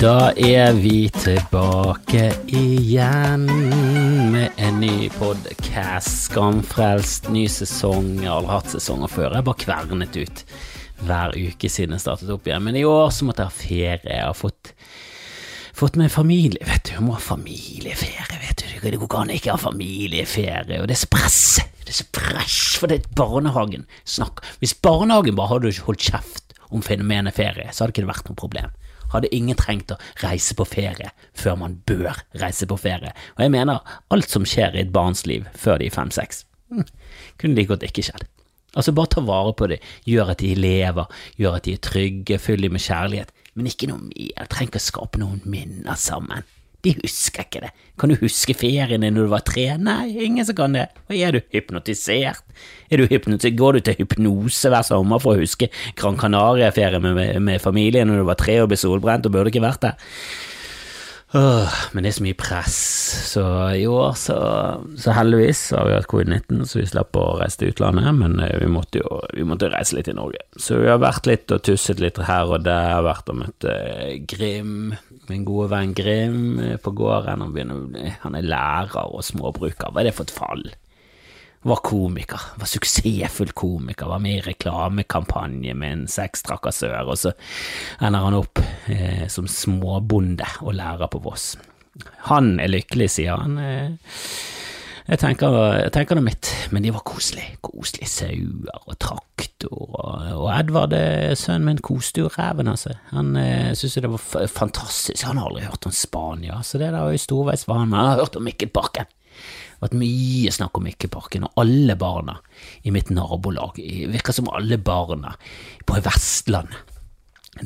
Da er vi tilbake igjen med en ny podcast. Skamfrelst, ny sesong. Jeg har aldri hatt sesonger før. Jeg bare kvernet ut hver uke siden jeg startet opp igjen. Men i år så måtte jeg ha ferie. Jeg har fått, fått meg familie. Vet du, jeg må ha familieferie, vet du. Det går an å ikke ha familieferie. Og det er så press. Det er så press, for det er barnehagen. Snakk. Hvis barnehagen bare hadde holdt kjeft om fenomenet ferie, så hadde det ikke vært noe problem hadde ingen trengt å reise på ferie før man bør reise på ferie. Og jeg mener, alt som skjer i et barns liv før de er fem-seks, hm, kunne like godt ikke skjedd. Altså, bare ta vare på det, gjør at de lever, gjør at de er trygge, fyll dem med kjærlighet, men ikke noe mer, trenger ikke å skape noen minner sammen. De husker ikke det. Kan du huske ferien din når du var tre? Nei, ingen som kan det. Og er du hypnotisert? Er du hypnotisert? Går du til hypnose hver sommer for å huske Gran Canaria-ferie med, med, familien når du var tre og ble solbrent og burde ikke vært der? Åh, men det er så mye press, så i år så, så heldigvis har vi hatt covid-19, så vi slapp å reise til utlandet, men eh, vi måtte jo vi måtte reise litt i Norge. Så vi har vært litt og tusset litt her og der, vært og møtt eh, Grim, min gode venn Grim eh, på gården. Han, han er lærer og småbruker. Hva er det for et fall? Var komiker, var suksessfull komiker, var med i reklamekampanje med en sextrakassør, og så ender han opp eh, som småbonde og lærer på Voss. Han er lykkelig, sier han. Eh, jeg tenker, jeg tenker det mitt, men de var koselige. Koselige sauer og traktor, og, og Edvard, eh, sønnen min, koste jo ræven av seg. Han eh, syntes det var fantastisk. Han har aldri hørt om Spania, så det der var jo storveis for han, han har hørt om Mikkelparken vært mye snakk om Mikkeparken, og alle barna i mitt nabolag, det virker som alle barna på Vestlandet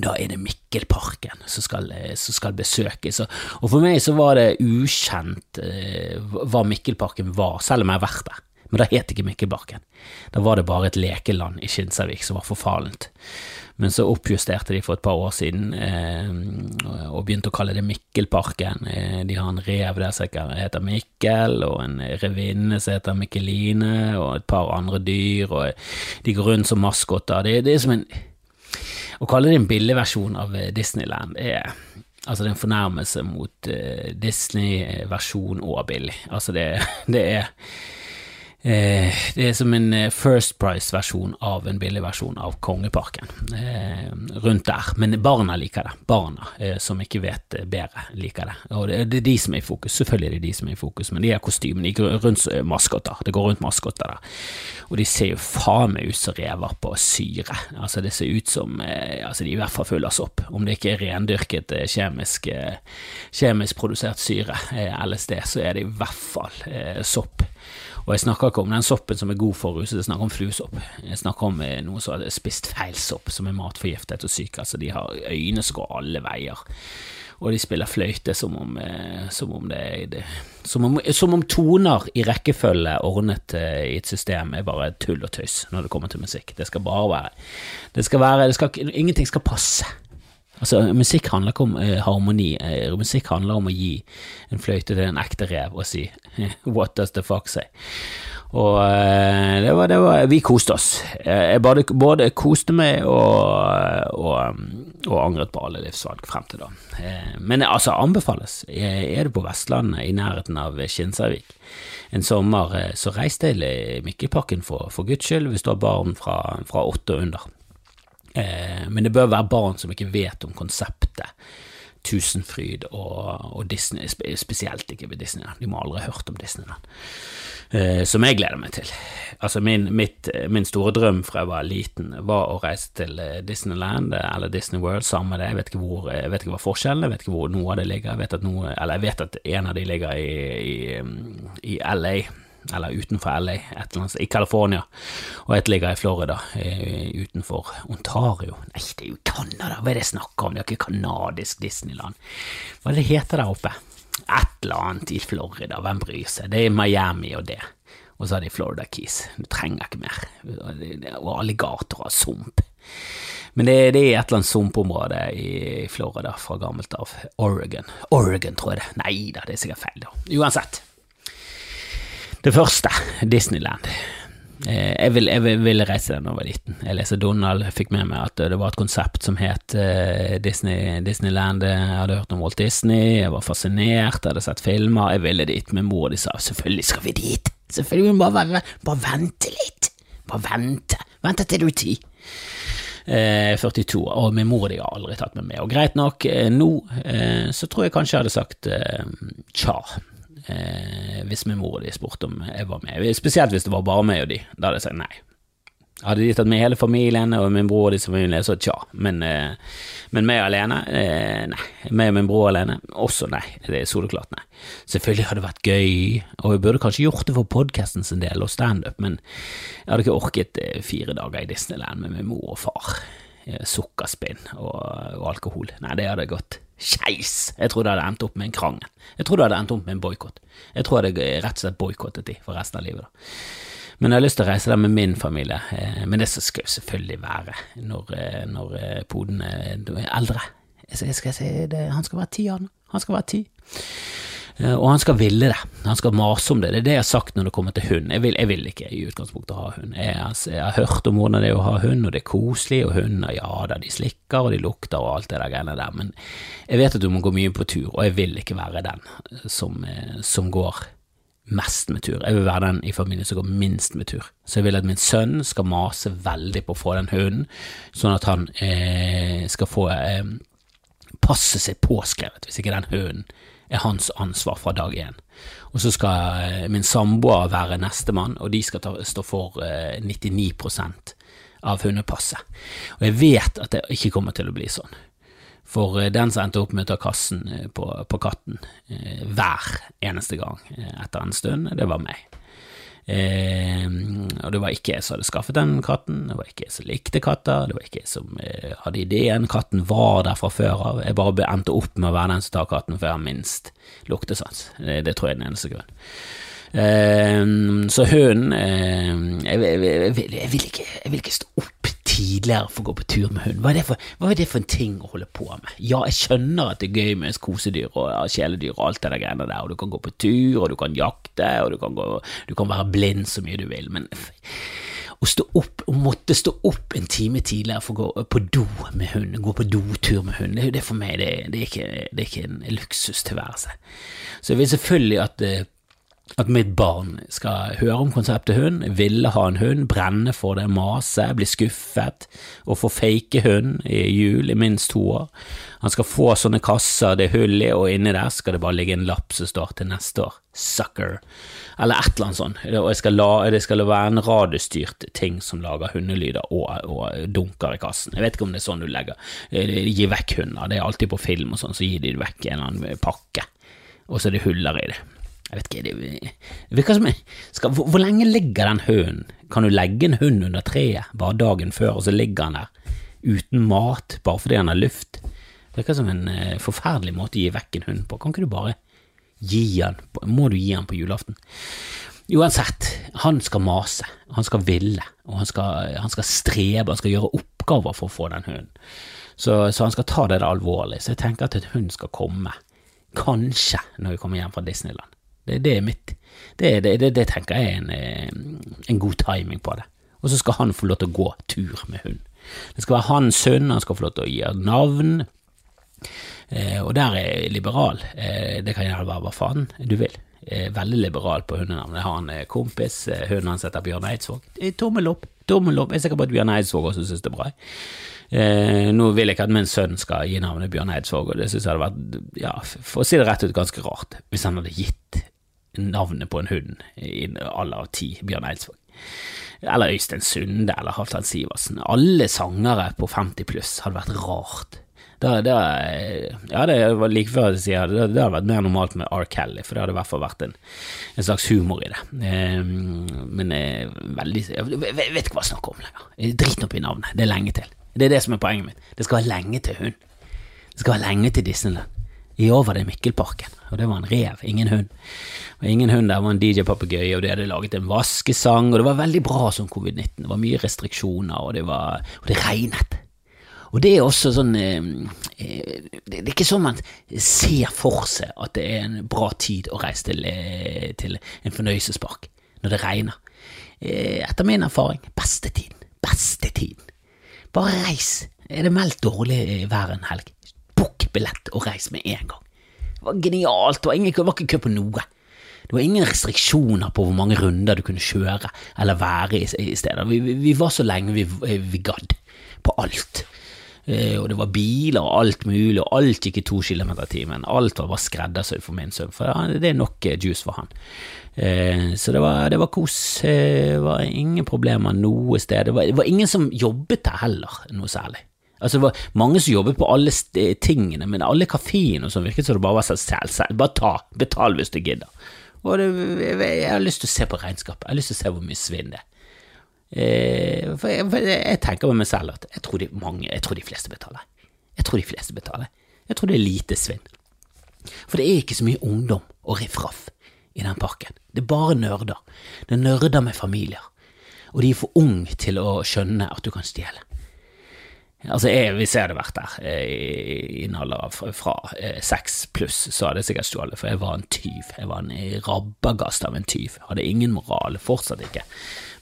da er det Mikkelparken som skal, som skal besøkes. Og for meg så var det ukjent eh, hva Mikkelparken var, selv om jeg har vært der. Men da het ikke Mikkelparken. Da var det bare et lekeland i Kinsarvik som var forfallent. Men så oppjusterte de for et par år siden eh, og begynte å kalle det Mikkelparken. Eh, de har en rev der som heter Mikkel, og en revinne som heter Mikkeline, og et par andre dyr, og de går rundt som maskoter. Det, det, er som en Å kalle det en billigversjon av Disneyland er Altså, det er en fornærmelse mot uh, Disney-versjon og billig. Altså, det, det er Eh, det er som en eh, First Price-versjon av en billig versjon av Kongeparken. Eh, rundt der. Men barna liker det. Barna eh, som ikke vet eh, bedre, liker det. Og det, det, er de som er i fokus. Selvfølgelig er det de som er i fokus, men de har kostymene. De går rundt maskotter. Det går rundt maskotter der. Og de ser jo faen meg ut som rever på syre. Altså, det ser ut som Altså, de i hvert fall full av sopp. Om det ikke er rendyrket kjemisk, kjemisk produsert syre, LSD, så er det i hvert fall sopp. Og jeg snakker ikke om den soppen som er god for ruset, jeg snakker om fluesopp. Jeg snakker om noe noen som har spist feil sopp, som er matforgiftet og syk. Altså, de har øyne som går alle veier. Og de spiller fløyte som om, eh, som om det det, som, om, som om toner i rekkefølge ordnet eh, i et system er bare tull og tøys når det kommer til musikk. Det skal bare være Det skal være det skal, Ingenting skal passe. Altså, musikk handler ikke om eh, harmoni, eh, musikk handler om å gi en fløyte til en ekte rev og si what does the fuck say? Og eh, det var, det var Vi koste oss. Jeg både, både koste meg og, og, og, angret på alle livsvalg frem til da. Eh, men altså, anbefales. Er du på Vestlandet, i nærheten av Kinsarvik, en sommer, eh, så reis til Mikkelpakken for, for guds skyld, hvis du har barn fra åtte og under. Eh, men det bør være barn som ikke vet om konseptet Tusenfryd og, og Disney, spesielt ikke ved Disneyland. De må aldri ha hørt om Disneyland. Eh, som jeg gleder meg til. Altså min, mitt, min, store drøm fra jeg var liten, var å reise til eh, Disneyland eller Disney World, samme det. Jeg vet ikke hvor, jeg vet ikke hva forskjellen er, jeg vet ikke hvor noe av det ligger. Jeg vet at, noe, eller jeg vet at en av de ligger i, i, i LA eller utenfor LA, et eller annet, i California, og et ligger i Florida, eh, utenfor Ontario. Nei, det er jo Canada, hva er det jeg snakker om, det er ikke canadisk Disneyland. Hva er det heter der oppe? Et eller annet i Florida, hvem bryr seg, det er Miami og det. Og så har de Florida Keys, du trenger ikke mer, og alligatorer og sump. Men det, det, er et eller annet sumpområde i Florida fra gammelt av. Oregon. Oregon, tror jeg det. Nei da, det er sikkert feil, da. Uansett. Det første, Disneyland. Eh, jeg ville vil, vil reise da jeg var liten. Jeg leser Donald, fikk med meg at det var et konsept som het uh, Disney, Disneyland. Jeg hadde hørt om Walt Disney, jeg var fascinert, jeg hadde sett filmer. Jeg ville dit med mor, og de sa selvfølgelig skal vi dit. Selvfølgelig, bare, bare, vente litt. Bare vente. Vente til du er ti. Eh, 42, og min mor de har aldri tatt meg med. Og greit nok, eh, nå eh, så tror jeg kanskje jeg hadde sagt tja eh, hvis min mor og de spurte om jeg var med. Spesielt hvis det var bare meg og de. Da hadde jeg sagt nei. Hadde de tatt med hele familien og min bror og de som familie, så tja. Men, eh, men meg alene? Eh, nei. Meg og min bror alene? Også nei. Det er soleklart nei. Selvfølgelig hadde det vært gøy, og jeg burde kanskje gjort det for podkasten sin del og standup, men jeg hadde ikke orket eh, fire dager i Disneyland med min mor og far. Eh, sukkerspinn og, og alkohol. Nei, det hadde gått skeis. Jeg tror det hadde endt opp med en krangel. Jeg tror det hadde endt opp med en boikott. Jeg tror jeg hadde rett og slett boikottet de for resten av livet. da. Men jeg har lyst til å reise der med min familie. Eh, men det skal jo selvfølgelig være når, eh, når poden er eldre. Jeg skal, jeg det, han skal være ti, han. Han skal være ti. Eh, og han skal ville det. Han skal mase om det. Det er det jeg har sagt når det kommer til hund. Jeg vil, jeg vil ikke i utgangspunktet ha hund. Jeg, jeg, har hørt om hvordan det er å ha hund, og det er koselig, og hunder, ja da, de slikker og de lukter og alt det der greiene der, men jeg vet at du må gå mye på tur, og jeg vil ikke være den som, eh, som går mest med tur. Jeg vil være den i familien som går minst med tur. Så jeg vil at min sønn skal mase veldig på å få den hunden, sånn at han eh, skal få eh, passet sitt påskrevet hvis ikke den hunden er hans ansvar fra dag én. Og så skal eh, min samboer være nestemann, og de skal ta, stå for 99 eh, av hundepasset. Og jeg vet at det ikke kommer til å bli sånn. For eh, den som endte opp med å ta kassen på, på katten hver eneste gang etter en stund, det var meg. Eh, og det var ikke jeg som hadde skaffet den katten, det var ikke jeg som likte katter, det var ikke jeg som eh, hadde ideen, katten var der fra før av, jeg bare endte opp med å være den som tar katten, for jeg har minst luktesans. Det, det tror jeg er den eneste grunnen. Eh, så hunden eh, jeg, jeg, jeg, jeg, ikke, jeg vil ikke stå opp tidligere for å gå på tur med hund. Hva er, for, hva er, det for, en ting å holde på med? Ja, jeg skjønner at det er gøy med kosedyr og kjæledyr og alt det der greiene der, og du kan gå på tur, og du kan jakte, og du kan, gå, du kan være blind så mye du vil, men å stå opp, å måtte stå opp en time tidligere for å gå på do med hund, gå på dotur med hund, det, det for meg det, det, er ikke, det er ikke en luksustilværelse. Så jeg vil selvfølgelig at eh, at mitt barn skal høre om konseptet hund, ville ha en hund, brenne for det, mase, bli skuffet og få fake hund i jul i minst to år. Han skal få sånne kasser det er hull i, og inni der skal det bare ligge en lapp som står til neste år, sucker, eller et eller annet sånt. Og skal la, det skal være en radiostyrt ting som lager hundelyder og, og, dunker i kassen. Jeg vet ikke om det er sånn du legger, eh, gi vekk hunder, det er alltid på film og sånn, så gir de vekk en eller annen pakke, og så er det huller i det. Jeg vet ikke, det, virker som skal, hvor, hvor, lenge ligger den hunden? Kan du legge en hund under treet bare dagen før, og så ligger han der uten mat bare fordi han har luft? Det virker som en uh, forferdelig måte å gi vekk en hund på. Kan ikke du bare gi han på, Må du gi han på julaften? Uansett, han skal mase, han skal ville, og han skal, han skal strebe, han skal gjøre oppgaver for å få den hunden. Så, så, han skal ta det alvorlig. Så jeg tenker at en hund skal komme, kanskje når vi kommer hjem fra Disneyland. Det, det er mitt det, det, det, tenker jeg er en, eh, en, god timing på det. Og så skal han få lov til å gå tur med hund. Det skal være hans hund, han skal få lov til å gi navn. Eh, og der er jeg liberal. Eh, det kan gjerne være hva faen du vil. Eh, veldig liberal på hundenavn. Jeg har en eh, kompis, eh, hunden hans heter Bjørn Eidsvåg. Tommel opp, tommel opp. Jeg er sikker på at Bjørn Eidsvåg også synes det er bra. Nå vil jeg ikke at min sønn skal gi navnet Bjørn Eidsvåg, og det synes jeg hadde vært, ja, for å si det rett ut, ganske rart hvis han hadde gitt navnet på en hund i alder av ti, Bjørn Eidsvåg. Eller Øystein Sunde eller Halvdan Sivertsen. Alle sangere på 50 pluss hadde vært rart. Det, da, ja, det var like før jeg sier det, det hadde vært mer normalt med R. Kelly, for det hadde i hvert fall vært en, en slags humor i det. Eh, men eh, veldig Jeg vet ikke hva jeg snakker om lenger. Drit nå i navnet, det er lenge til. Det er det som er poenget mitt. Det skal være lenge til hund. Det skal være lenge til Disneyland. I år var det Mikkelparken, og det var en rev, ingen hund. Og ingen hund der var en DJ-papegøye, og de hadde laget en vaskesang, og det var veldig bra som covid-19. Det var mye restriksjoner, og det, var, og det regnet. Og det er også sånn eh, eh, Det er ikke sånn man ser for seg at det er en bra tid å reise til, eh, til en fornøyelsespark. når det regner. Etter min erfaring, beste tiden. Beste tiden. Bare reis. Er det meldt dårlig vær en helg? Book billett og reis med en gang. Det var genialt. Det var, ingen, det var ikke kø på noe. Det var ingen restriksjoner på hvor mange runder du kunne kjøre eller være i, i stedet. Vi, vi, var så lenge vi, vi gadd. På alt. Eh, og det var biler og alt mulig, og alt gikk i to kilometer i timen. Alt var bare skreddersydd for min sønn, for ja, det er nok eh, juice for han. Eh, så det var, det var kos. Det var ingen problemer noe sted. Det var, det var ingen som jobbet der heller, noe særlig. Altså, det var mange som jobbet på alle tingene, men alle kafeene og sånn virket som det bare var seg selv, selv. Bare ta, betal hvis du gidder. Og det, jeg har lyst til å se på regnskapet, jeg har lyst til å se hvor mye svinn det er. Eh, for jeg, for jeg, tenker med meg selv at jeg tror de, mange, jeg tror de fleste betaler. Jeg tror de fleste betaler. Jeg tror det er lite svinn. For det er ikke så mye ungdom og riffraff i den parken. Det er bare nerder. Det er nerder med familier. Og de er for unge til å skjønne at du kan stjele. Altså, jeg, Hvis jeg hadde vært der eh, i en alder fra, fra eh, seks pluss, så hadde jeg sikkert stjålet, for jeg var en tyv. Jeg var en rabagast av en tyv. Hadde ingen moral, fortsatt ikke.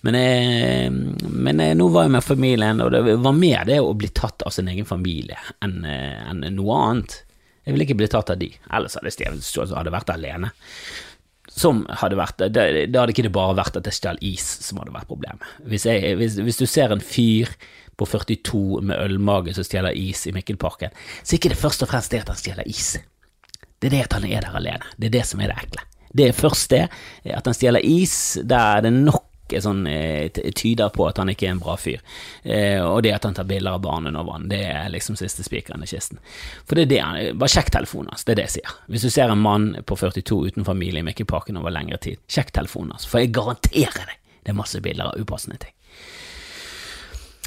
Men, jeg, men jeg, nå var jeg med familien, og det var mer det å bli tatt av sin egen familie enn, en noe annet. Jeg ville ikke bli tatt av de, ellers hadde jeg hadde vært alene. Som hadde vært, Da hadde ikke det bare vært at jeg stjal is som hadde vært problemet. Hvis, jeg, hvis, hvis, du ser en fyr på 42 med ølmage som stjeler is i Mikkelparken, så ikke det først og fremst det at han stjeler is. Det er det at han er der alene. Det er det som er det ekle. Det er først det, at han stjeler is der er det nok sånn, eh, tyder på at han ikke er en bra fyr. Eh, og det at han tar bilder av barnet under vann, det er liksom siste spikeren i kisten. For det er det han Bare sjekk telefonen hans, det er det jeg sier. Hvis du ser en mann på 42 uten familie i Mikkelparken over lengre tid, sjekk telefonen hans, for jeg garanterer deg det er masse bilder av upassende ting.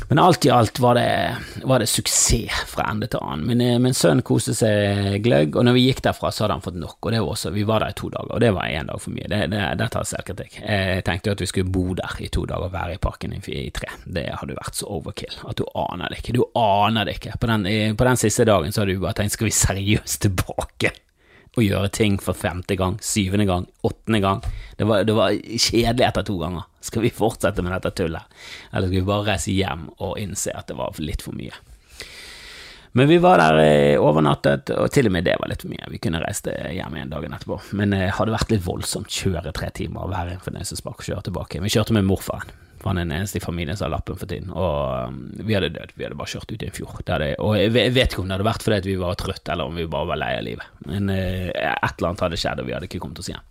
Men alt i alt var det, var det suksess fra ende til annen. Min, eh, min sønn koste seg gløgg, og når vi gikk derfra, så hadde han fått nok. og det var også, Vi var der i to dager, og det var én dag for mye. Det, det, det tar selvkritikk. Jeg tenkte at vi skulle bo der i to dager og være i parken i, i tre. Det hadde vært så overkill at du aner det ikke. Du aner det ikke. På den, på den siste dagen så hadde du bare tenkt skal vi seriøst tilbake? Å gjøre ting for femte gang, syvende gang, åttende gang. Det var, det var, kjedelig etter to ganger. Skal vi fortsette med dette tullet, eller skal vi bare reise hjem og innse at det var litt for mye? Men vi var der eh, overnattet, og til og med det var litt for mye. Vi kunne reist hjem igjen dagen etterpå, men det hadde vært litt voldsomt kjøre tre timer og være en fornøyelsespark og kjøre tilbake. Vi kjørte med morfaren. Er den eneste i familien som har lappen for tiden. Og um, vi hadde dødd. Vi hadde bare kjørt ut i en fjord. Det, og jeg vet ikke om det hadde vært fordi vi var trøtte, eller om vi bare var lei av livet. Men eh, et eller annet hadde skjedd, og vi hadde ikke kommet oss hjem.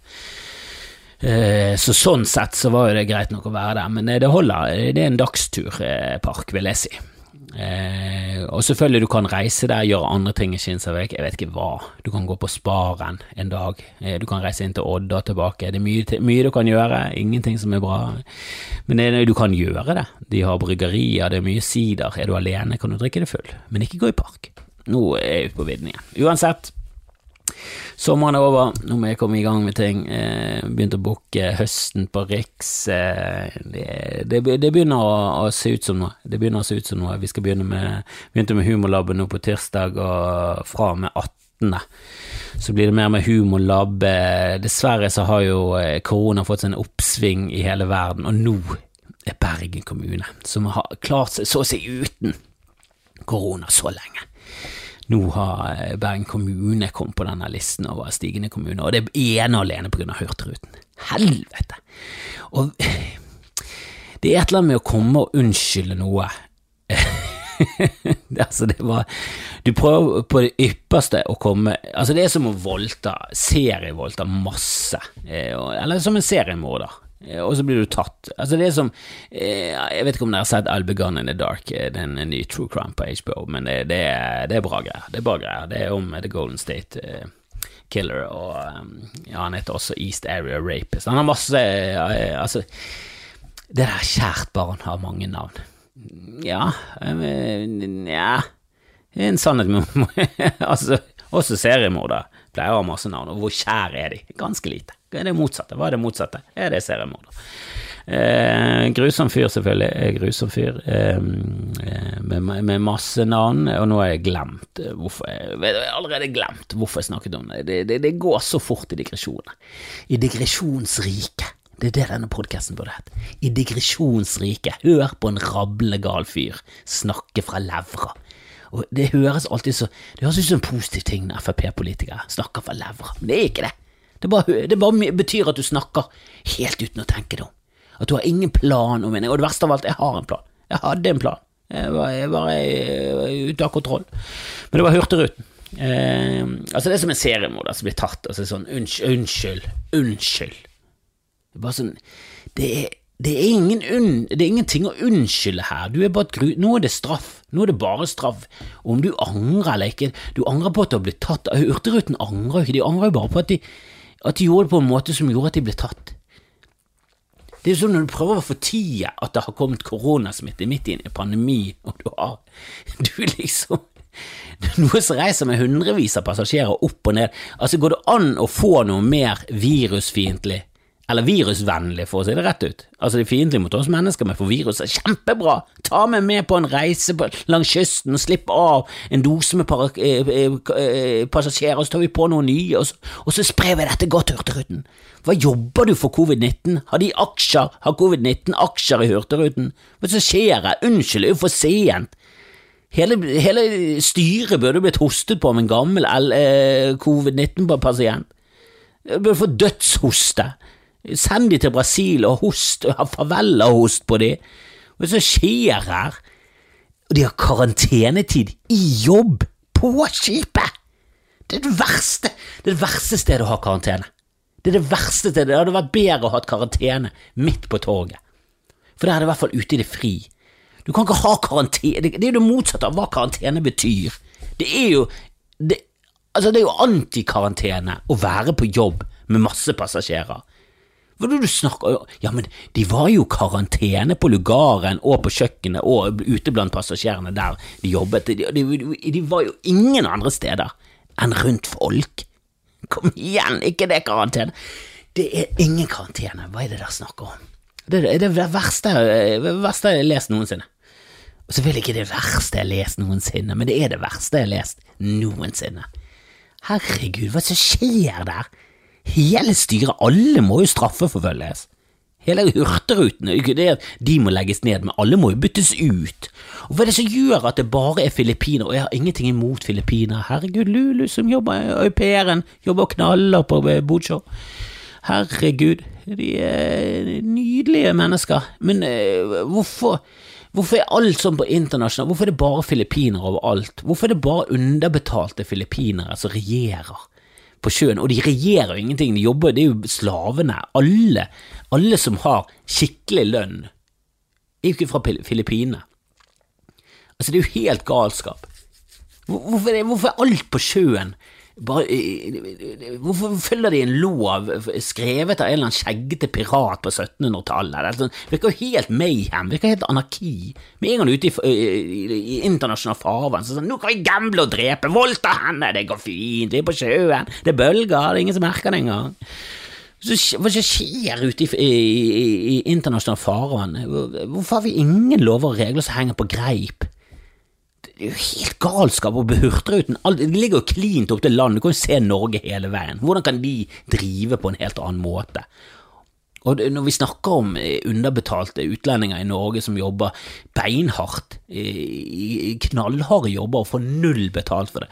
Uh, så sånn sett så var jo det greit nok å være der, men det holder. Det er en dagsturpark, vil jeg si. Eh, og selvfølgelig du kan reise der, gjøre andre ting i Skinsarvik, jeg vet ikke hva. Du kan gå på Sparen en dag, eh, du kan reise inn til Odda tilbake. Det er mye, mye, du kan gjøre, ingenting som er bra. Men det, du kan gjøre det. De har bryggerier, det er mye sider. Er du alene, kan du drikke det full, men ikke gå i park. Nå er jeg ute på vidden igjen. Uansett, Sommeren er over, nå må jeg komme i gang med ting. Eh, begynt å booke høsten på Riks. Eh, det, det, det, begynner å, å, se ut som noe. Det begynner å se ut som noe. Vi skal begynne med, begynte med Humorlaben nå på tirsdag, og fra og med 18. Så blir det mer med humorlab. Eh, dessverre så har jo korona fått seg en oppsving i hele verden, og nå er Bergen kommune, som har klart seg så å si uten korona så lenge nå har eh, Bergen kommune kommet på denne listen over stigende kommuner, og det er ene og alene av Hurtigruten. Helvete! Og det er et eller annet med å komme og unnskylde noe. altså, det var Du prøver på det ypperste å komme Altså, det er som å voldta, serievoldta masse, eh, eller som en seriemorder. Eh, og så blir du tatt. Altså Det er som eh, Jeg vet ikke om dere har sett I'll Be Gone in the Dark, eh, den nye true crime på HBO, men det, det, er, det er, bra greier. Det er bra greier. Det er om The Golden State Killer, og ja, han heter også East Area Rapist. Han har masse Altså, det der kjært barn har mange navn. Ja Nja En sannhet med Altså, også seriemordere pleier å ha masse navn, og hvor kjære er de? Ganske lite. Det er motsatte. Hva er det motsatte? Er det seriemorder? Eh, grusom fyr, selvfølgelig. er grusom fyr eh, eh, med, med, masse navn, og nå har jeg glemt eh, hvorfor jeg, jeg har allerede glemt hvorfor jeg snakket om det. Det, det, det går så fort i digresjoner. I digresjonsriket. Det er det denne podkasten burde hett. I digresjonsrike. Hør på en rablende gal fyr snakke fra levra. Og Det høres alltid så Det høres ut som en positiv ting når Frp-politikere snakker fra levra, men det er ikke det. Det bare, det bare betyr at du snakker helt uten å tenke deg om. At du har ingen plan om mening. Og det verste av alt, jeg har en plan. Jeg hadde en plan. Jeg var, jeg var ute av kontroll. Men det var Hurtigruten. Eh, altså Det er som en seriemorder som blir tatt Altså sånn unnskyld, unnskyld. Det er bare sånn Det er, det er, ingen unn, det er ingenting å unnskylde her. Du er bare et gru, Nå er det straff. Nå er det bare straff. Om du angrer eller ikke Du angrer på at du har blitt tatt. Hurtigruten angrer jo ikke. De angrer jo bare på at de, at de gjorde det på en måte som gjorde at de ble tatt. Det er jo sånn når du prøver å fortie at det har kommet koronasmitte midt i en pandemi, og du har Du liksom noe som reiser med hundrevis av passasjerer opp og ned. Altså, går det an å få noe mer virusfiendtlig eller virusvennlig, for å si det rett ut. Altså, det er fiendtlige mot oss mennesker, men for viruset kjempebra! Ta meg med på en reise på, langs kysten, slipp av en dose med para, eh, eh, eh, passasjerer, og så tar vi på noen nye, og så, og så sprer vi dette godt Hurtigruten. Hva jobber du for covid-19? Har de aksjer? Har covid-19 aksjer i Hurtigruten? Hva som skjer her? Unnskyld, det er jo for sent. Hele, hele styret burde blitt hostet på av en gammel eh, covid-19-pasient. Burde få dødshoste. Send de til Brasil og host, og ha host på de. Hva som skjer her? Og de har karantenetid i jobb, på skipet! Det er det verste Det er det verste stedet å ha karantene. Det er det verste stedet. Det hadde vært bedre å ha karantene midt på torget. For der er det i hvert fall ute i det fri. Du kan ikke ha karantene Det er jo det motsatte av hva karantene betyr. Det er jo det, Altså, det er jo antikarantene å være på jobb med masse passasjerer. Hva er det du snakker Ja, men de var jo karantene på lugaren og på kjøkkenet og ute blant passasjerene der de jobbet. De, de, de var jo ingen andre steder enn rundt folk. Kom igjen, ikke det karantene. Det er ingen karantene, hva er det dere snakker om? Det er det verste, det verste jeg har lest noensinne. Og selvfølgelig ikke det verste jeg har lest noensinne, men det er det verste jeg har lest noensinne. Herregud, hva som skjer der? Hele styret, alle må jo straffeforfølges. Hele Hurtigruten de må legges ned, men alle må jo byttes ut. Og Hva er det som gjør at det bare er filippiner, og jeg har ingenting imot filippiner. Herregud, Lulu som jobber au pairen, jobber og knaller på Bucho. Herregud, de er nydelige mennesker, men uh, hvorfor Hvorfor er alt sånn på internasjonalt? Hvorfor er det bare filippinere overalt? Hvorfor er det bare underbetalte filippinere som regjerer? På sjøen, og de regjerer jo ingenting, de jobber, det er jo slavene. Alle, alle som har skikkelig lønn, er jo ikke fra Filippinene. Altså, det er jo helt galskap. Hvorfor er, hvorfor er alt på sjøen bare, Hvorfor følger de en lov skrevet av en eller annen skjeggete pirat på 1700-tallet? Det sånn, virker jo helt mayhem, virker helt anarki. Med en gang ute i, i, i internasjonal farvann, så sånn Nå kan vi gamble og drepe, voldta henne, det går fint, vi er på sjøen, det er bølger, det er ingen som merker det engang. Hva skjer ute i, i, i internasjonalt farvann? Hvorfor har vi ingen lover og regler som henger på greip? Det er jo helt galskap å Hurtigruten. Det ligger jo klint opp til land, du kan jo se Norge hele veien. Hvordan kan de drive på en helt annen måte? Og Når vi snakker om eh, underbetalte utlendinger i Norge som jobber beinhardt, knallharde jobber og får null betalt for det,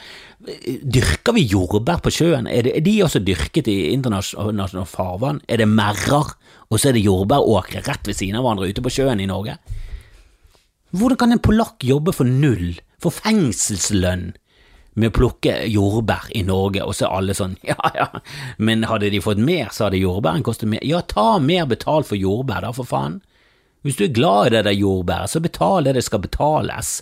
eh, dyrker vi jordbær på sjøen? Er, de også dyrket i internasjonalt farvann? Er det merrer, og så er det jordbæråkre rett ved siden av hverandre ute på sjøen i Norge? Hvordan kan en polakk jobbe for null for fengselslønn med å plukke jordbær i Norge, og så er alle sånn ja ja, men hadde de fått mer, så hadde jordbæren kostet mer. Ja, ta mer betalt for jordbær, da, for faen. Hvis du er glad i det der jordbæret, så betal det det skal betales.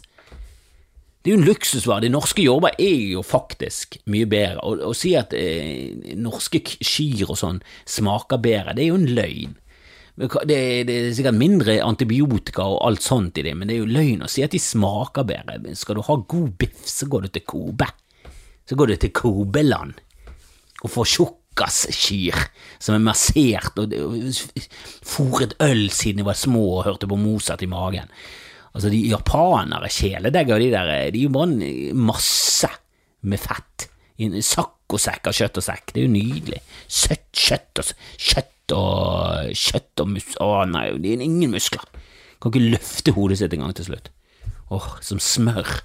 Det er jo en luksusvare. De norske jordbær er jo faktisk mye bedre. Å si at eh, norske kyr og sånn smaker bedre, det er jo en løgn. Det, det, er sikkert mindre antibiotika og alt sånt i det, men det er jo løgn å si at de smaker bedre. Skal du ha god biff, så går du til Kobe. Så går du til Kobeland og får tjukkaskyr som er massert og, og fôret øl siden de var små og hørte på Mozart i magen. Altså, de japanere, kjæledegger, de der, de er jo bare masse med fett. Sakk og sekk av kjøtt og sekk. Det er jo nydelig. Søtt kjøtt og kjøtt og kjøtt og mus... Å nei, det er ingen muskler. Kan ikke løfte hodet sitt engang til slutt. Åh, som smør.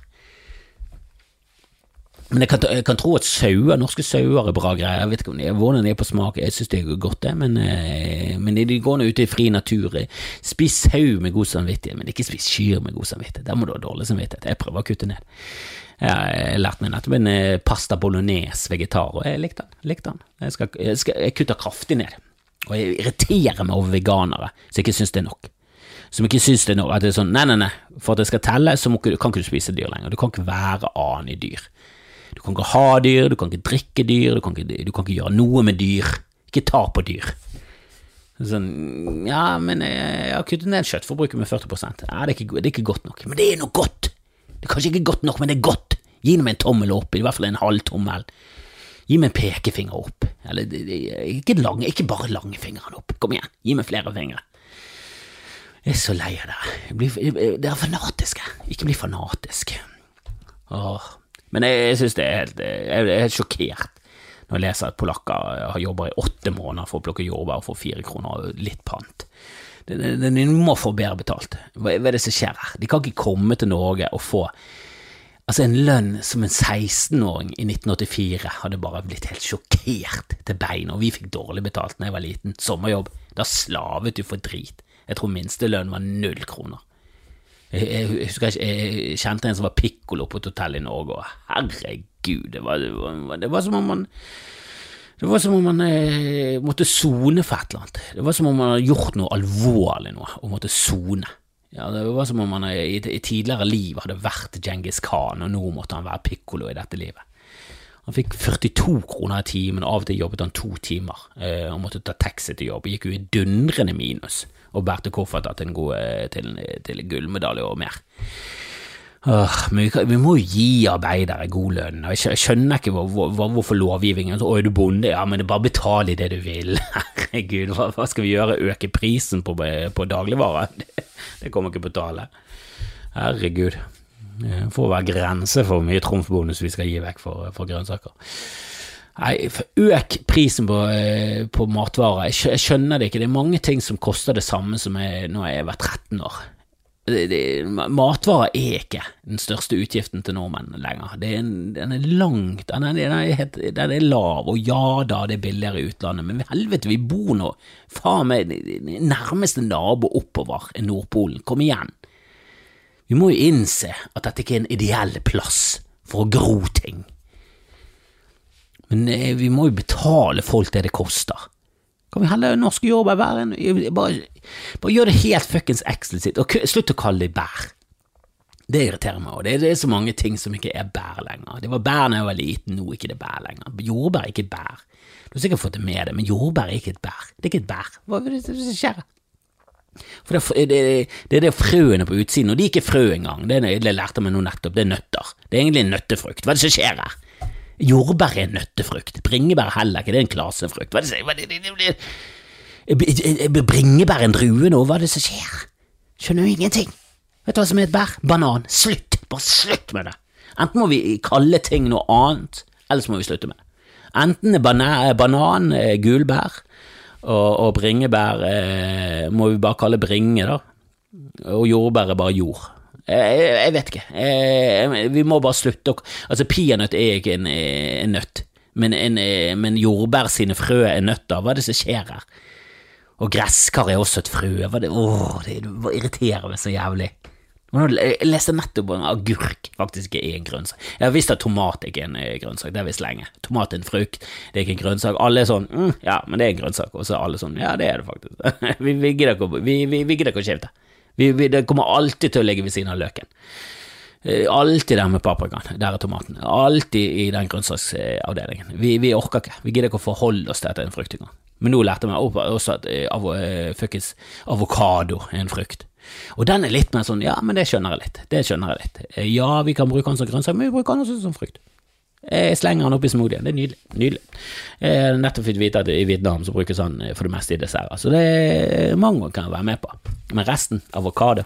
Men jeg kan, jeg kan, tro at sauer, norske sauer er bra greier. Jeg vet ikke om de, hvordan de er på smak, jeg synes det er godt, det, men, eh, men de går nå ute i fri natur. Spis sau med god samvittighet, men ikke spis kyr med god samvittighet. Der må du ha dårlig samvittighet. Jeg prøver å kutte ned. Jeg har lært meg nettopp en eh, pasta bolognese vegetar, og jeg likte den. Likte den. Jeg, skal, jeg, skal, jeg kutter kraftig ned. Og jeg irriterer meg over veganere som ikke syns det er nok som ikke syns det er nok, at det er sånn nei, nei, nei, for at det skal telle, så må, kan ikke du spise dyr lenger. Du kan ikke være annen i dyr. Du kan ikke ha dyr, du kan ikke drikke dyr, du kan ikke, du kan ikke gjøre noe med dyr. Ikke ta på dyr. Sånn, ja, men jeg har kuttet ned kjøttforbruket med 40% det, er ikke, det er ikke godt nok. Men det er noe godt! Det er kanskje ikke godt nok, men det er godt. Gi meg en tommel opp, i hvert fall en halv tommel. Gi meg en pekefinger opp. Eller ikke, lange, ikke bare langfingeren opp. Kom igjen, gi meg flere fingre. Jeg er så lei av det. Dere er fanatiske. Ikke bli fanatisk. Åh. Men jeg, jeg synes det er helt, jeg er helt sjokkert når jeg leser at polakker har jobba i åtte måneder for å plukke jordbær få fire kroner og litt pant. De, de, de må få bedre betalt. Hva, hva er det som skjer her? De kan ikke komme til Norge og få Altså, en lønn som en 16-åring i 1984 hadde bare blitt helt sjokkert til beina, og vi fikk dårlig betalt da jeg var liten. Sommerjobb. Da slavet du for drit. Jeg tror minstelønn var null kroner. Jeg, jeg, husker ikke, jeg kjente en som var pikkolo på et hotell i Norge, og herregud, det var, det var, det var som om man det var som om man eh, måtte sone for et eller annet. Det var som om man hadde gjort noe alvorlig noe og måtte sone. Ja, det var som om han i, i tidligere liv hadde vært Djengis Khan, og nå måtte han være pikkolo i dette livet. Han fikk 42 kroner i timen, og av og til jobbet han to timer. Eh, han måtte ta taxi til jobb, gikk jo i dundrende minus og bærte kofferter til, til, til gullmedalje og mer. Uh, men vi, vi, må jo gi arbeidere god lønn. Jeg skjønner ikke hvor, hvor, hvorfor lovgivningen så, er du bonde?' Ja, men bare betal i det du vil. Herregud, hva, hva, skal vi gjøre? Øke prisen på, på dagligvarer? Det, det kommer ikke på tale. Herregud. Det får være grense for hvor mye trumfbonus vi skal gi vekk for, for grønnsaker. Nei, øk prisen på, eh, på, matvarer. Jeg skjønner det ikke. Det er mange ting som koster det samme som jeg, når jeg var 13 år. Matvarer er ikke den største utgiften til nordmenn lenger. Er, den er langt den er, den, er, den er, lav, og ja da, det er billigere i utlandet, men helvete, vi bor nå faen meg nærmeste nabo oppover er Nordpolen. Kom igjen. Vi må jo innse at dette ikke er en ideell plass for å gro ting. Men eh, vi må jo betale folk det det koster. Kan vi heller norske jordbær være bare, bare gjør det helt fuckings eksplisitt, og slutt å kalle det bær. Det irriterer meg, og det, det, er så mange ting som ikke er bær lenger. Det var bær da jeg var liten, nå er ikke det bær lenger. Jordbær er ikke et bær. Du har sikkert fått det med deg, men jordbær er ikke et bær. Det er ikke et bær. Hva er det som skjer? For det, det, det, er det frøene på utsiden, og de er ikke frø engang. Det, det lærte meg nå nettopp, det er nøtter. Det er egentlig en nøttefrukt. Hva er det som skjer her? Jordbær er en nøttefrukt. Bringebær heller ikke, det er en klasefrukt. Hva er det, det, Bringebær en drue nå, hva er det som skjer? Skjønner jo ingenting. Vet du hva som er et bær? Banan. Slutt! Bare slutt med det. Enten må vi kalle ting noe annet, eller så må vi slutte med det. Enten er banan, banan gulbær, og, og bringebær eh, må vi bare kalle bringe, da. Og jordbær er bare jord. Jeg, jeg, vet ikke. Jeg, vi må bare slutte å Altså, peanøtt er ikke en, en nøtt, men, en, men, jordbær sine frø er nøtter. Hva er det som skjer her? Og gresskar er også et frø. Hva det, åh, det, det irriterer meg så jævlig. Jeg leste nettopp om agurk faktisk er en grønnsak. Jeg har visst at tomat ikke er en eh, grønnsak, det har visst lenge. Tomat er en frukt, det er ikke en grønnsak. Alle er sånn mm, ja, men det er en grønnsak. Og så er alle sånn ja, det er det faktisk. vi, vi gidder ikke å skifte. Vi, vi, det kommer alltid til å ligge ved siden av løken. Eh, alltid der med paprikaen. Der er tomaten. Alltid i den grønnsaksavdelingen. Vi, vi, orker ikke. Vi gidder ikke å forholde oss til at en frukt engang. Men nå lærte jeg meg også at eh, eh, fuckings avokado er en frukt. Og den er litt mer sånn, ja, men det skjønner jeg litt. Det skjønner jeg litt. Ja, vi kan bruke den som grønnsak, men vi bruker den også som frukt. Jeg slenger den oppi smoothien. Det er nydelig. nydelig. Jeg nettopp fått vite at i Vietnam så brukes den for det meste i desserter, så det er Mango kan være med på. Men resten, avokado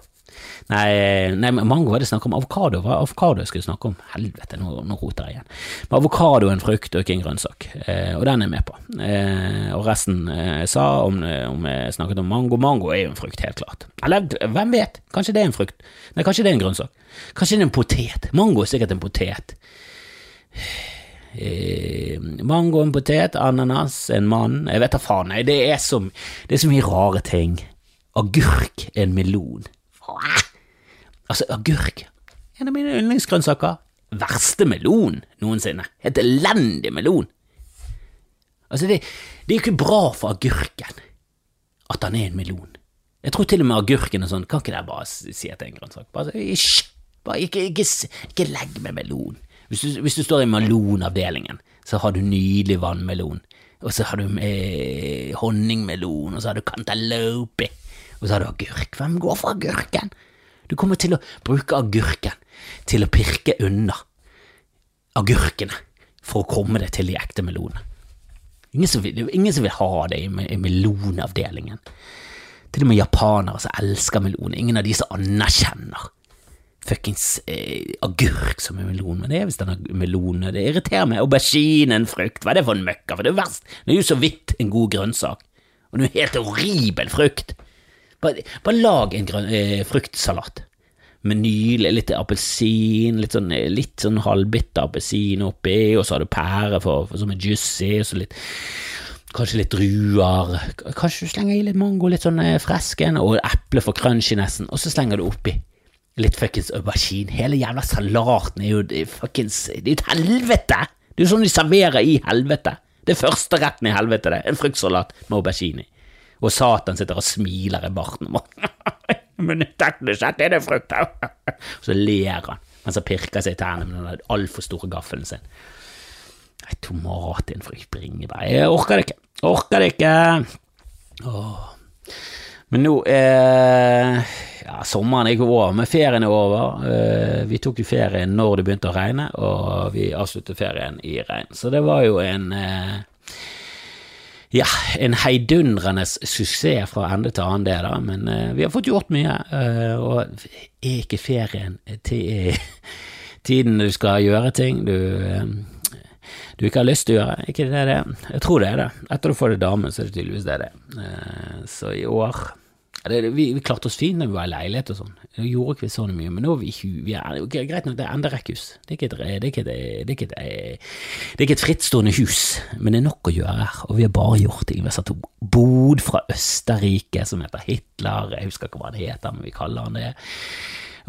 Nei, nei mango var det snakk om. Avokado var avokado jeg skulle snakke om. Helvete, nå, nå roter jeg igjen. Men avokado er en frukt og ikke en grønnsak, eh, og den er jeg med på. Eh, og resten eh, sa om, om jeg snakket om mango. Mango er jo en frukt, helt klart. Eller hvem vet, kanskje det er en frukt. Nei, kanskje det er en grønnsak. Kanskje det er en potet. Mango er sikkert en potet. Eh, mango, en potet, ananas, en mann Jeg vet da faen, nei, det er, så, det er så mye rare ting. Agurk, en melon. Altså, agurk. En av mine yndlingsgrønnsaker. Verste melon noensinne. Helt elendig melon. Altså, det, det er jo ikke bra for agurken at han er en melon. Jeg tror til og med agurken er sånn, kan ikke dere bare si at det er en grønnsak? Bare, bare ikke, ikke, ikke, legg med melon. Hvis du, hvis du står i melonavdelingen, så har du nydelig vannmelon, og så har du eh, honningmelon, og så har du cantaloupe, og så har du agurk. Hvem går for agurken? Du kommer til å bruke agurken til å pirke unna agurkene for å komme deg til de ekte melonene. Ingen som, vil, ingen som vil ha det i, i melonavdelingen. Til og med japanere som elsker melon. Ingen av de som anerkjenner fuckings eh, agurk som er melon. Men det er visst en melon. Det irriterer meg. Aubergine, en frukt. Hva er det for en møkka? For det er verst. Det er jo så vidt en god grønnsak. Og det er en helt horribel frukt. Bare, bare lag en grøn, eh, fruktsalat med nylig litt appelsin, litt sånn, litt sånn halvbitter appelsin oppi, og så har du pære for, for, som er juicy, og så litt Kanskje litt druer, kanskje du slenger i litt mango, litt sånn eh, fresken, og eple for crunchynessen, og så slenger du oppi litt fuckings aubergine. Hele jævla salaten er jo fuckings Det er et helvete! Det er jo sånn de serverer i helvete. Det er første retten i helvete, det. En fruktsalat med aubergine i. Og Satan sitter og smiler i barten. Men teknisk sett er det frukt. Så ler han mens han pirker seg i tærne med den altfor store gaffelen sin. Nei, tomat i en frukt bringebær Jeg orker det ikke. Orker det ikke. Åh. Men nå eh, Ja, sommeren er ikke over, men ferien er over. Eh, vi tok jo ferien når det begynte å regne, og vi avsluttet ferien i regn. Så det var jo en eh, ja, en heidundrende suksess fra ende til annen, det, da. Men uh, vi har fått gjort mye. Uh, og er ikke ferien til tiden du skal gjøre ting du, uh, du ikke har lyst til å gjøre? ikke det det? Jeg tror det er det. Etter å få deg dame, så er det tydeligvis det det. så i år det, vi, vi, klarte oss fint når vi var i leilighet og sånn. Nå gjorde ikke så mye, men nå er vi, vi er, Greit nok, det er enda rekkhus. Det er ikke et frittstående hus, men det er nok å gjøre her. Og vi har bare gjort ting. Vi har satt opp bod fra Østerrike som heter Hitler, jeg husker ikke hva det heter, men vi kaller han det.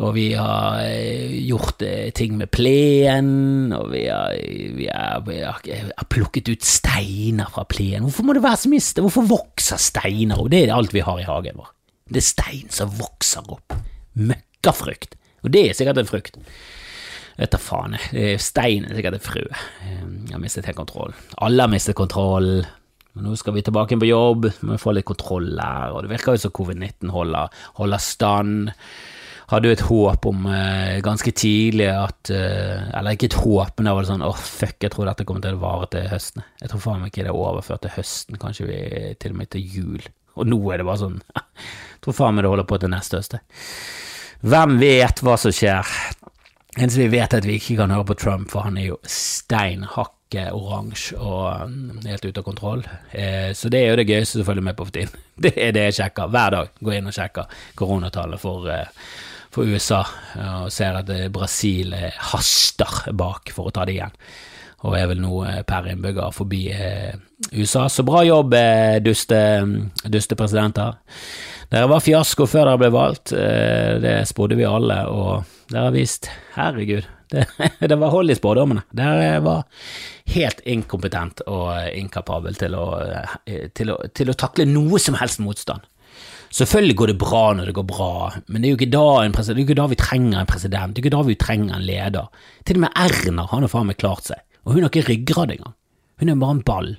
Og vi har eh, gjort eh, ting med plenen, og vi har, vi, har, vi har, plukket ut steiner fra plenen. Hvorfor må det være så mye Hvorfor vokser steiner? Og det er alt vi har i hagen vår. Det er stein som vokser opp. Møkkafrukt. Og det er sikkert en frukt. Vet da faen. Stein er sikkert et frø. Jeg har mistet helt kontroll. Alle har mistet kontroll. Men nå skal vi tilbake på jobb, vi må få litt kontroll her, og det virker jo som covid-19 holder, holder stand hadde jo et håp om uh, ganske tidlig at uh, Eller ikke et håp, men da var sånn åh, oh, fuck, jeg tror dette kommer til å vare til høsten. Jeg tror faen meg ikke det er overført til høsten, kanskje vi til og med til jul. Og nå er det bare sånn tror faen meg det holder på til neste høst. Hvem vet hva som skjer? Eneste vi vet, er at vi ikke kan høre på Trump, for han er jo stein hakket oransje og mm, helt ute av kontroll. Eh, så det er jo det gøyeste som følger med på for tiden. Det er det jeg sjekker hver dag. Går inn og sjekker koronatallet for, eh, for USA, og ser at eh, Brasil haster bak for å ta det igjen og er vel nå per innbygger forbi USA. Så bra jobb, duste, duste presidenter. Dere var fiasko før dere ble valgt, det spådde vi alle, og dere har vist Herregud, det, det var hold i spådommene. Dere var helt inkompetent og inkapabel til å, til, å, til å takle noe som helst motstand. Selvfølgelig går det bra når det går bra, men det er jo ikke da, det er ikke da vi trenger en president, det er ikke da vi trenger en leder. Til og med Erna har nå faen meg klart seg. Og hun har ikke ryggrad engang. Hun er bare en ball.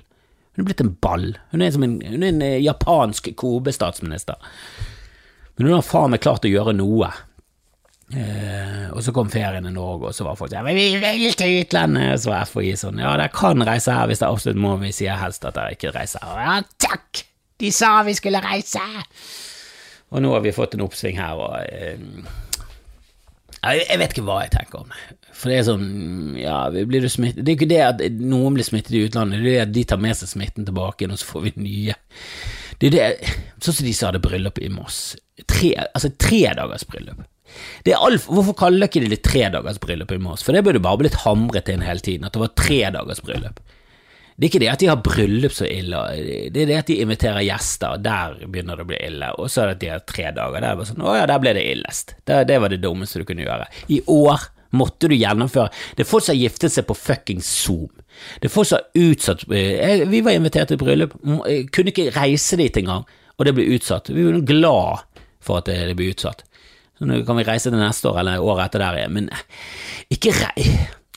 Hun er blitt en ball. Hun er en, hun er en eh, japansk Kobe-statsminister. Men hun har faen meg klart å gjøre noe. Eh, og så kom ferien i Norge, og så var folk sånn Vi vil til utlandet! Så var FHI sånn Ja, dere kan reise her hvis det absolutt må. Vi sier helst at dere ikke reiser her. Ja, takk! De sa vi skulle reise! Og nå har vi fått en oppsving her, og eh, jeg vet ikke hva jeg tenker om. For det er sånn, ja, blir du smittet Det er ikke det at noen blir smittet i utlandet, det er det at de tar med seg smitten tilbake, og så får vi nye. Det er det, Sånn som de sa det bryllup i Moss. Tre, altså tre dagers bryllup. Det er alt, hvorfor kaller ikke det tre dagers bryllup i Moss? For det burde bare blitt hamret inn hele tiden, at det var tre dagers bryllup. Det er ikke det at de har bryllup så ille, det er det at de inviterer gjester, og der begynner det å bli ille. Og så er det at de har tre dager. Der sånn, ja, der ble det illest. Det, det var det dummeste du kunne gjøre. I år måtte du gjennomføre Det er folk som har giftet seg på fuckings Zoom. Det er folk som har utsatt eh, Vi var invitert til bryllup, eh, kunne ikke reise dit engang, og det ble utsatt. Vi var glad for at det ble utsatt. Så nå kan vi reise til neste år eller året etter der igjen, men eh, ikke rei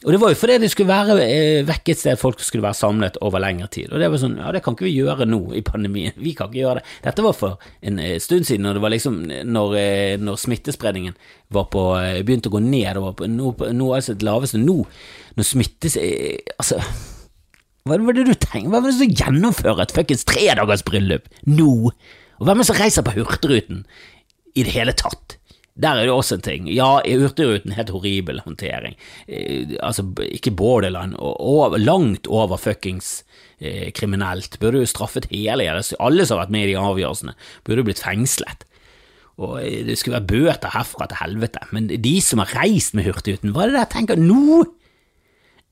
og det var jo fordi det skulle være eh, vekk et sted folk skulle være samlet over lengre tid. Og det var sånn, ja det kan ikke vi gjøre nå i pandemien, vi kan ikke gjøre det. Dette var for en eh, stund siden, når det var liksom, når, eh, når smittespredningen var på, begynte å gå ned, noe, noe altså det laveste nå, når smittes... Altså hva var det du tenker? Hva er det som gjennomfører et fuckings tredagersbryllup nå? Og hvem er det som reiser på Hurtigruten i det hele tatt? Der er det også en ting. Ja, Hurtigruten helt horribel håndtering. Eh, altså, ikke borderland, og langt over fuckings eh, kriminelt. Burde jo straffet hele Alle som har vært med i de avgjørelsene, burde jo blitt fengslet. Og eh, det skulle være bøter herfra til helvete. Men de som har reist med Hurtigruten, hva er det der tenker nå?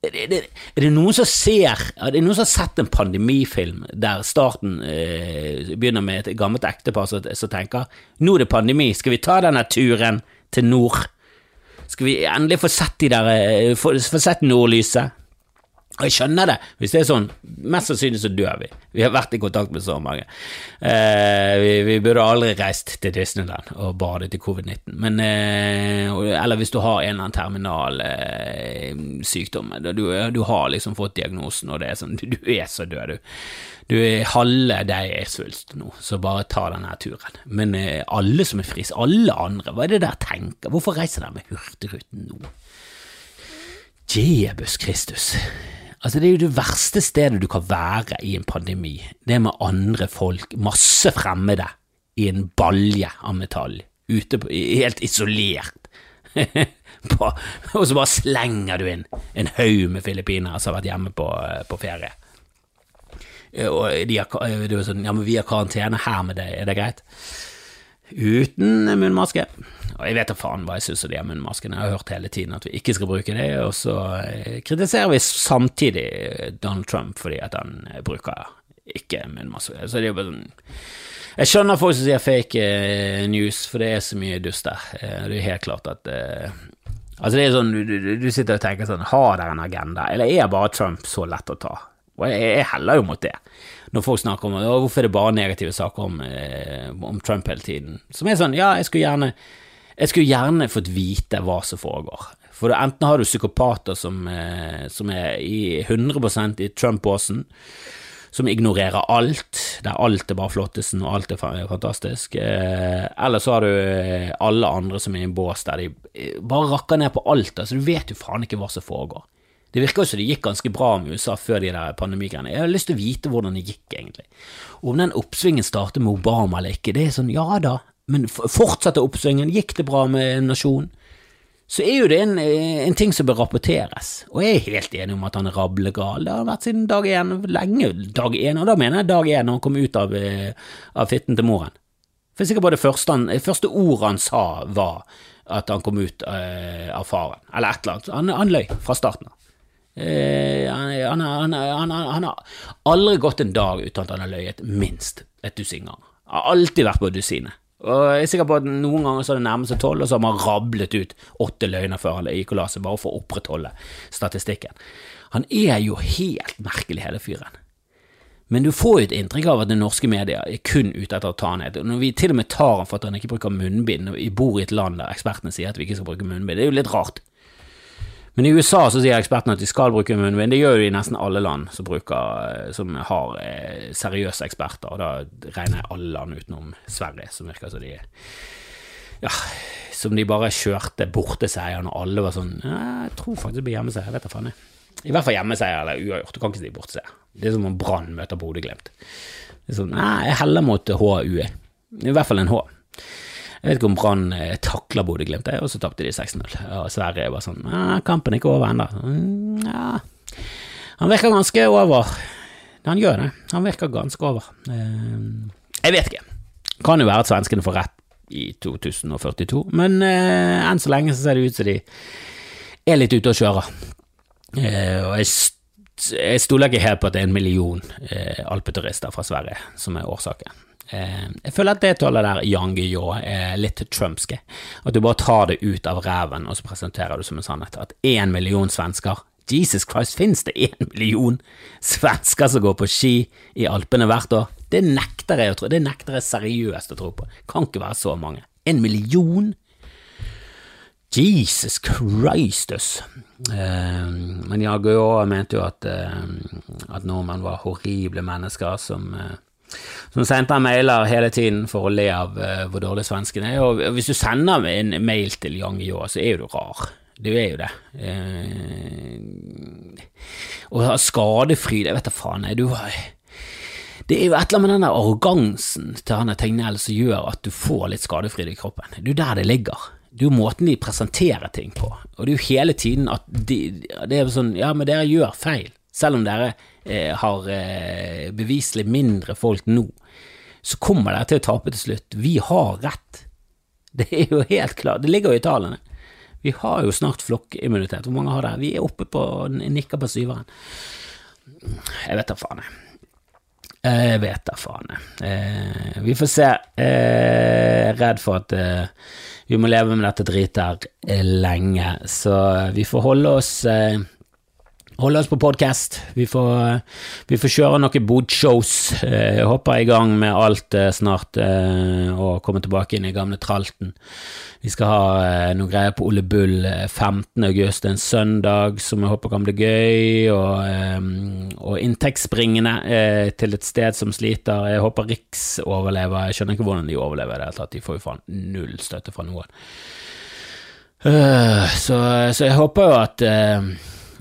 Er det, er det, noen som ser Er det noen som har sett en pandemifilm der starten eh, begynner med et gammelt ektepar som, som tenker nå er det pandemi, skal vi ta denne turen til nord? Skal vi endelig få sett de der, eh, få, få sett nordlyset? Og jeg skjønner det, hvis det er sånn. Mest sannsynlig så dør vi. Vi har vært i kontakt med så mange. Eh, vi, vi, burde aldri reist til Disneyland og badet i covid-19. Men eh, Eller hvis du har en eller annen terminal eh, sykdom. Du, du, har liksom fått diagnosen, og det er sånn Du, du er så død, du. Du er halve deg er svulst nå, så bare ta denne turen. Men eh, alle som er friske, alle andre, hva er det der tenker? Hvorfor reiser dere med Hurtigruten nå? Jebus Kristus. Altså, det er jo det verste stedet du kan være i en pandemi. Det med andre folk, masse fremmede, i en balje av metall, ute på, helt isolert. og så bare slenger du inn en haug med filippinere som har vært hjemme på, på ferie. Og de har, det er sånn, ja, men vi har karantene her med deg, er det greit? Uten munnmaske. Og jeg vet da faen hva jeg syns om de munnmaskene. Jeg har hørt hele tiden at vi ikke skal bruke det, og så eh, kritiserer vi samtidig Donald Trump fordi at han eh, bruker ikke munnmaske. Så det er jo bare sånn Jeg skjønner folk som sier fake eh, news, for det er så mye dust der. Det er helt klart at Altså, det er sånn du, du, du sitter og tenker sånn Har dere en agenda, eller er bare Trump så lett å ta? Og jeg, jeg heller jo mot det når folk snakker om hvorfor er det bare negative saker om, eh, om, Trump hele tiden. Som er sånn, ja, jeg skulle gjerne jeg skulle gjerne fått vite hva som foregår. For enten har du psykopater som, eh, som er i 100% i Trump-båsen, som ignorerer alt, der alt er bare flottesen og alt er fantastisk, eh, eller så har du eh, alle andre som er i en bås der de bare rakker ned på alt. Altså, du vet jo faen ikke hva som foregår. Det virker jo som det gikk ganske bra med USA før de der pandemigreiene. Jeg har lyst til å vite hvordan det gikk, egentlig. Om den oppsvingen starter med Obama eller ikke, det er sånn, ja da, men fortsatte oppsvingen, gikk det bra med nasjonen, så er jo det en, en, ting som bør rapporteres. Og jeg er helt enig om at han er rablegal. Det har vært siden dag én, lenge dag én, og da mener jeg dag én når han kom ut av, eh, av fitten til moren. For sikkert bare det første, han, første ordet han sa, var at han kom ut uh, av faren, eller et eller annet. Han, han løy fra starten av. Uh, han, han, han, har aldri gått en dag uten at han har løyet minst et dusin ganger. Har alltid vært på dusinet. Og jeg er sikker på at Noen ganger så er det nærmest seg tolv, og så har man rablet ut åtte løgner før han gikk og la seg, bare for å opprettholde statistikken. Han er jo helt merkelig, hele fyren. Men du får jo et inntrykk av at det norske medier er kun ute etter å ta han ned. Når vi til og med tar han for at han ikke bruker munnbind, og vi bor i et land der ekspertene sier at vi ikke skal bruke munnbind, det er jo litt rart. Men i USA så sier ekspertene at de skal bruke munnbind. Det gjør jo i nesten alle land som, bruker, som har eh, seriøse eksperter, og da regner jeg alle land utenom Sverige, som virker som de ja, som de bare kjørte borteseier når alle var sånn Jeg tror faktisk det blir hjemmeseier, jeg vet da faen. jeg. I hvert fall hjemmeseier eller uavgjort, du kan ikke si borteseier. Det er som om Brann møter Bodø-Glimt. Sånn, nei, jeg heller mot HUE. I hvert fall en H. Jeg vet ikke om Brann takla takler Bodø-Glimt, og så tapte de 6-0. Og Sverre var sånn Kampen er ikke over ennå. Mm, ja. Han virker ganske over. Han gjør det. Han virker ganske over. Eh, jeg vet ikke. Kan jo være at svenskene får rett i 2042, men eh, enn så lenge så ser det ut som de er litt ute og kjører. og jeg jeg stoler ikke helt på at det er en million eh, alpeturister fra Sverige som er årsaken. Eh, jeg føler at det tallet der, Yang Yo, er litt trumpske. At du bare tar det ut av ræven, og så presenterer du som en sannhet. At én million svensker Jesus Christ, finnes det én million svensker som går på ski i Alpene hvert år? Det nekter jeg å tro. Det nekter jeg seriøst å tro på. Kan ikke være så mange. En million? Jesus Christus. Eh, men Jaguar mente jo at, eh, at nordmenn var horrible mennesker som uh, som sendte mailer hele tiden for å le av hvor dårlig svensken er. Og hvis du sender en mail til Yang Yo, så er jo du rar. Du er jo det. og skadefryd, jeg vet da faen. Du det er jo et eller annet med den arrogansen til han Tegnell som gjør at du får litt skadefryd i kroppen. Det er jo der det ligger det er jo måten de presenterer ting på, og det er jo hele tiden at de, det er sånn Ja, men dere gjør feil, selv om dere har eh, beviselig mindre folk nå, så kommer dere til å tape til slutt. Vi har rett. Det er jo helt klart, det ligger jo i tallene. Vi har jo snart flokkimmunitet. Hvor mange har det? Vi er oppe på nikker på syveren. Jeg vet da faen, jeg. Jeg vet da faen. Eh, vi får se. Er redd for at vi må leve med dette dritet her eh, lenge, så vi får holde oss eh, Holde oss på podkast. Vi, vi, får kjøre noen bodshows. Eh, jeg håper er i gang med alt snart, og komme tilbake inn i gamle tralten. Vi skal ha noe greier på Ole Bull 15. august, en søndag, som jeg håper kan bli gøy, og, og inntektsbringende til et sted som sliter. Jeg håper Riks overlever. Jeg skjønner ikke hvordan de overlever i det hele tatt. De får jo faen null støtte fra noen. så, så, jeg håper jo at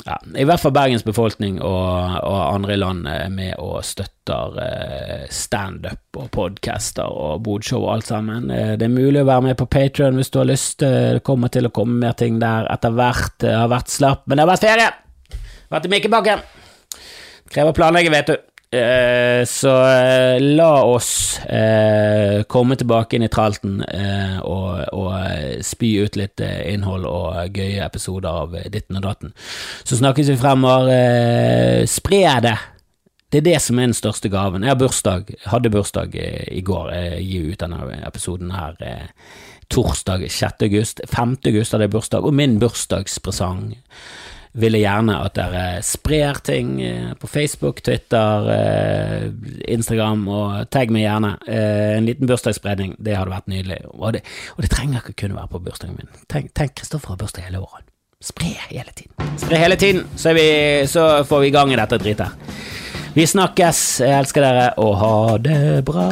ja, i hvert fall Bergens befolkning og, og andre i landet er med og støtter eh, standup og podcaster og bodshow og alt sammen. Eh, det er mulig å være med på Patrion hvis du har lyst. Det kommer til å komme mer ting der etter hvert. Det har vært slapp, men det har vært ferie! Vært i Mikkebakken. Krever planlegging, vet du. Eh, så eh, la oss eh, komme tilbake inn i tralten eh, og, og, spy ut litt innhold og gøye episoder av Ditten og Datten. Så snakkes vi fremover. Spre det! Det er det som er den største gaven. Jeg har bursdag, hadde bursdag i går. Jeg gir ut denne episoden her torsdag 6. august. 5. august hadde jeg bursdag, og min bursdagspresang vil jeg gjerne at dere sprer ting eh, på Facebook, Twitter, eh, Instagram, og tagg meg gjerne. Eh, en liten bursdagsspredning, det hadde vært nydelig. Og det, og det trenger ikke kunne være på bursdagen min. Tenk Kristoffer har bursdag hele året. Spre hele tiden. Spre hele tiden, så, vi, så får vi i gang i dette dritet. Vi snakkes, jeg elsker dere, og ha det bra.